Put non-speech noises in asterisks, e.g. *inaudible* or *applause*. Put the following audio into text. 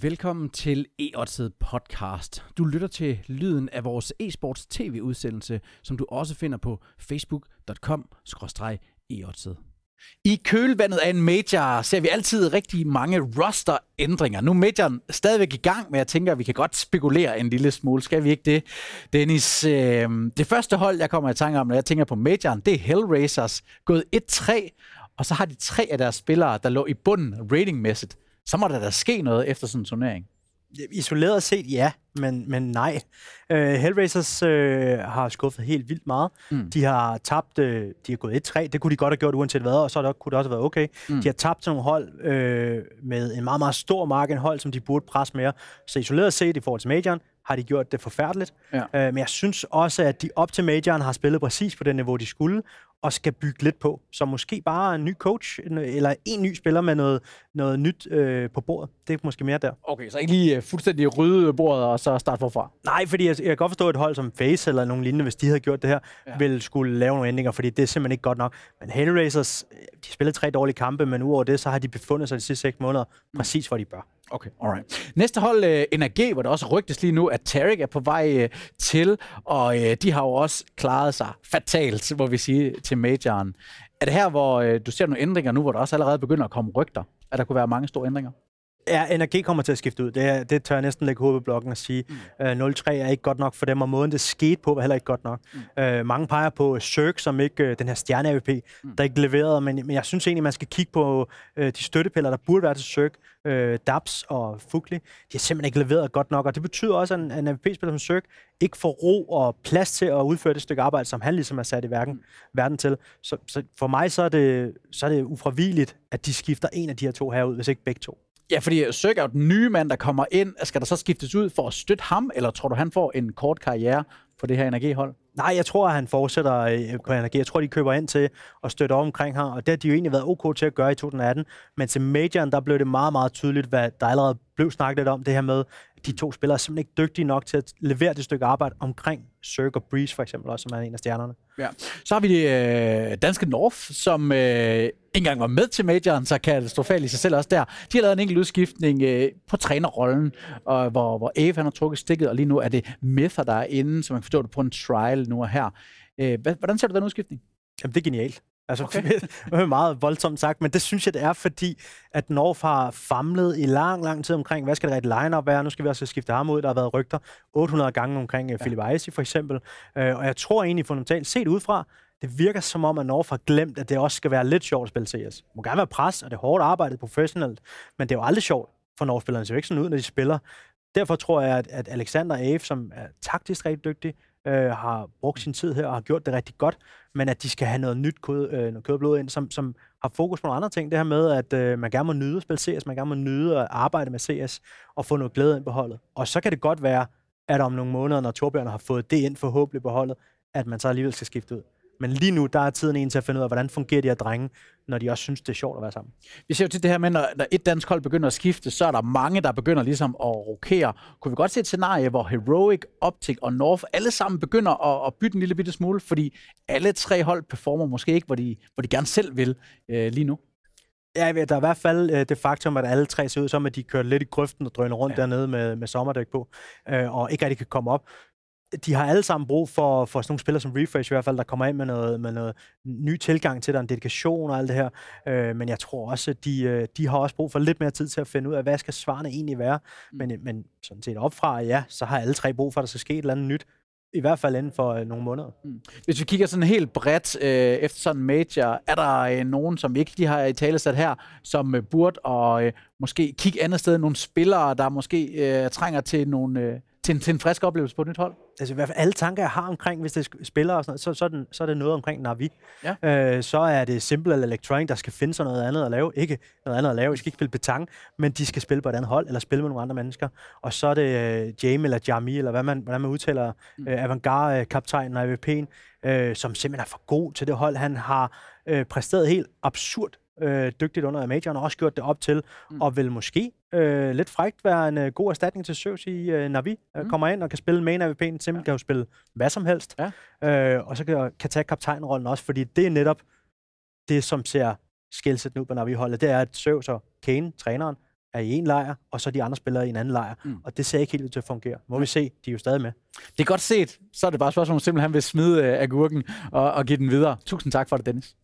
Velkommen til e podcast. Du lytter til lyden af vores e-sports tv-udsendelse, som du også finder på facebook.com e i kølvandet af en major ser vi altid rigtig mange roster-ændringer. Nu er majoren stadigvæk i gang, men jeg tænker, at vi kan godt spekulere en lille smule. Skal vi ikke det, Dennis? Øh, det første hold, jeg kommer i tanke om, når jeg tænker på majoren, det er Hellraisers. Gået 1-3, og så har de tre af deres spillere, der lå i bunden ratingmæssigt så må der da ske noget efter sådan en turnering. Isoleret set, ja, men, men nej. Uh, Hellraisers uh, har skuffet helt vildt meget. Mm. De har tabt, uh, de har gået 1-3, det kunne de godt have gjort uanset hvad, og så der, kunne det også have været okay. Mm. De har tabt nogle hold uh, med en meget, meget stor marken hold, som de burde presse mere. Så isoleret set i forhold til majoren, har de gjort det forfærdeligt. Ja. Uh, men jeg synes også, at de op til majoren har spillet præcis på det niveau, de skulle, og skal bygge lidt på. Så måske bare en ny coach, eller en ny spiller med noget, noget nyt øh, på bordet. Det er måske mere der. Okay, så ikke lige uh, fuldstændig rydde bordet og så starte forfra? Nej, fordi jeg, jeg kan godt forstå, at et hold som Face eller nogen lignende, hvis de havde gjort det her, ja. ville skulle lave nogle ændringer, fordi det er simpelthen ikke godt nok. Men Hellraisers, de spillede tre dårlige kampe, men udover det, så har de befundet sig de sidste seks måneder præcis, hvor de bør. Okay, alright. Næste hold, øh, uh, NRG, hvor der også rygtes lige nu, at Tarek er på vej uh, til, og uh, de har jo også klaret sig fatalt, må vi sige, til majoren. Er det her, hvor uh, du ser nogle ændringer nu, hvor der også allerede begynder at komme rygter, at der kunne være mange store ændringer? Ja, NRG kommer til at skifte ud. Det, det tør jeg næsten lægge hovedet på blokken og sige. Mm. Uh, 0-3 er ikke godt nok for dem, og måden det skete på var heller ikke godt nok. Mm. Uh, mange peger på Cirque, som ikke uh, den her stjerne-AVP, mm. der ikke leverede, men, men jeg synes egentlig, man skal kigge på uh, de støttepiller, der burde være til Cirque. Uh, Dabs og Fugli. De har simpelthen ikke leveret godt nok, og det betyder også, at en, en AVP-spiller som Cirque ikke får ro og plads til at udføre det stykke arbejde, som han ligesom er sat i verden, mm. verden til. Så, så for mig så er, det, så er det ufravigeligt, at de skifter en af de her to herud, hvis ikke begge to. Ja, fordi Søk er jo den nye mand, der kommer ind. Skal der så skiftes ud for at støtte ham, eller tror du, han får en kort karriere på det her energihold? Nej, jeg tror, at han fortsætter øh, på energi. Jeg tror, de køber ind til at støtte op omkring ham, og det har de jo egentlig været ok til at gøre i 2018. Men til majoren, der blev det meget, meget tydeligt, hvad der allerede blev snakket lidt om, det her med, de to spillere er simpelthen ikke dygtige nok til at levere det stykke arbejde omkring Cirque og Breeze for eksempel, også, som er en af stjernerne. Ja. Så har vi det øh, danske North, som øh, ikke engang var med til majoren, så katastrofalt i sig selv også der. De har lavet en enkelt udskiftning øh, på trænerrollen, og, hvor, hvor Ave han har trukket stikket, og lige nu er det Mether, der er inde, så man kan forstå det på en trial nu og her. Øh, hvordan ser du den udskiftning? Jamen, det er genialt. Altså, okay. *laughs* er meget voldsomt sagt, men det synes jeg, det er, fordi at North har famlet i lang, lang tid omkring, hvad skal det rigtige line-up være? Nu skal vi også skifte ham ud. Der har været rygter 800 gange omkring øh, ja. Philip Eisi for eksempel. Uh, og jeg tror egentlig fundamentalt, set udefra, det virker som om, at North har glemt, at det også skal være lidt sjovt at spille CS. Det må gerne være pres, og det er hårdt arbejdet professionelt, men det er jo aldrig sjovt for North-spillerne. Det ser jo ikke sådan ud, når de spiller. Derfor tror jeg, at, at Alexander Ave, som er taktisk rigtig dygtig, øh, har brugt sin tid her og har gjort det rigtig godt, men at de skal have noget nyt kød, øh, noget kødblod ind, som, som har fokus på nogle andre ting. Det her med, at øh, man gerne må nyde at spille CS, man gerne må nyde at arbejde med CS og få noget glæde ind på holdet. Og så kan det godt være, at om nogle måneder, når Torbjørn har fået det ind forhåbentlig på holdet, at man så alligevel skal skifte ud. Men lige nu, der er tiden en til at finde ud af, hvordan fungerer de her drenge, når de også synes, det er sjovt at være sammen. Vi ser jo til det her med, når, når et dansk hold begynder at skifte, så er der mange, der begynder ligesom at rokere. Kunne vi godt se et scenarie, hvor Heroic, Optic og North alle sammen begynder at, at bytte en lille bitte smule, fordi alle tre hold performer måske ikke, hvor de, hvor de gerne selv vil øh, lige nu? Ja, der er i hvert fald øh, det faktum, at alle tre ser ud som, at de kører lidt i grøften og drøner rundt ja. dernede med, med sommerdæk på, øh, og ikke rigtig kan komme op de har alle sammen brug for, for sådan nogle spillere som Refresh i hvert fald, der kommer ind med noget, med noget ny tilgang til der, en dedikation og alt det her. Øh, men jeg tror også, at de, øh, de har også brug for lidt mere tid til at finde ud af, hvad skal svarene egentlig være. Mm. Men, men sådan set opfra, ja, så har alle tre brug for, at der skal ske et eller andet nyt. I hvert fald inden for øh, nogle måneder. Mm. Hvis vi kigger sådan helt bredt øh, efter sådan en major, er der øh, nogen, som ikke de har i tale sat her, som øh, burde og øh, måske kigge andet sted, nogle spillere, der måske øh, trænger til nogle... Øh, til en, til en frisk oplevelse på et nyt hold? Altså i hvert fald alle tanker, jeg har omkring, hvis det spiller og sådan noget, så, så, er, den, så er det noget omkring Navi. Ja. Øh, så er det Simple eller Electronic, der skal finde sig noget andet at lave. Ikke noget andet at lave, de skal ikke spille betang, men de skal spille på et andet hold, eller spille med nogle andre mennesker. Og så er det uh, Jamie eller Jami, eller hvad man, hvordan man udtaler, mm. uh, Avantgarde-kaptajnen og AVP'en, uh, som simpelthen er for god til det hold. Han har uh, præsteret helt absurd øh, dygtigt under majoren, og også gjort det op til, mm. og vil måske øh, lidt frægt være en øh, god erstatning til Søvs i øh, Navi. Øh, mm. Kommer ind og kan spille main AVP'en, simpelthen ja. kan jo spille hvad som helst, ja. øh, og så kan, kan tage kaptajnrollen også, fordi det er netop det, som ser skældsættende ud på Navi-holdet, det er, at Søvs og Kane, træneren, er i en lejr, og så de andre spillere i en anden lejr. Mm. Og det ser ikke helt ud til at fungere. Må vi se, de er jo stadig med. Det er godt set. Så er det bare et spørgsmål, om simpelthen vil smide uh, agurken og, og give den videre. Tusind tak for det, Dennis.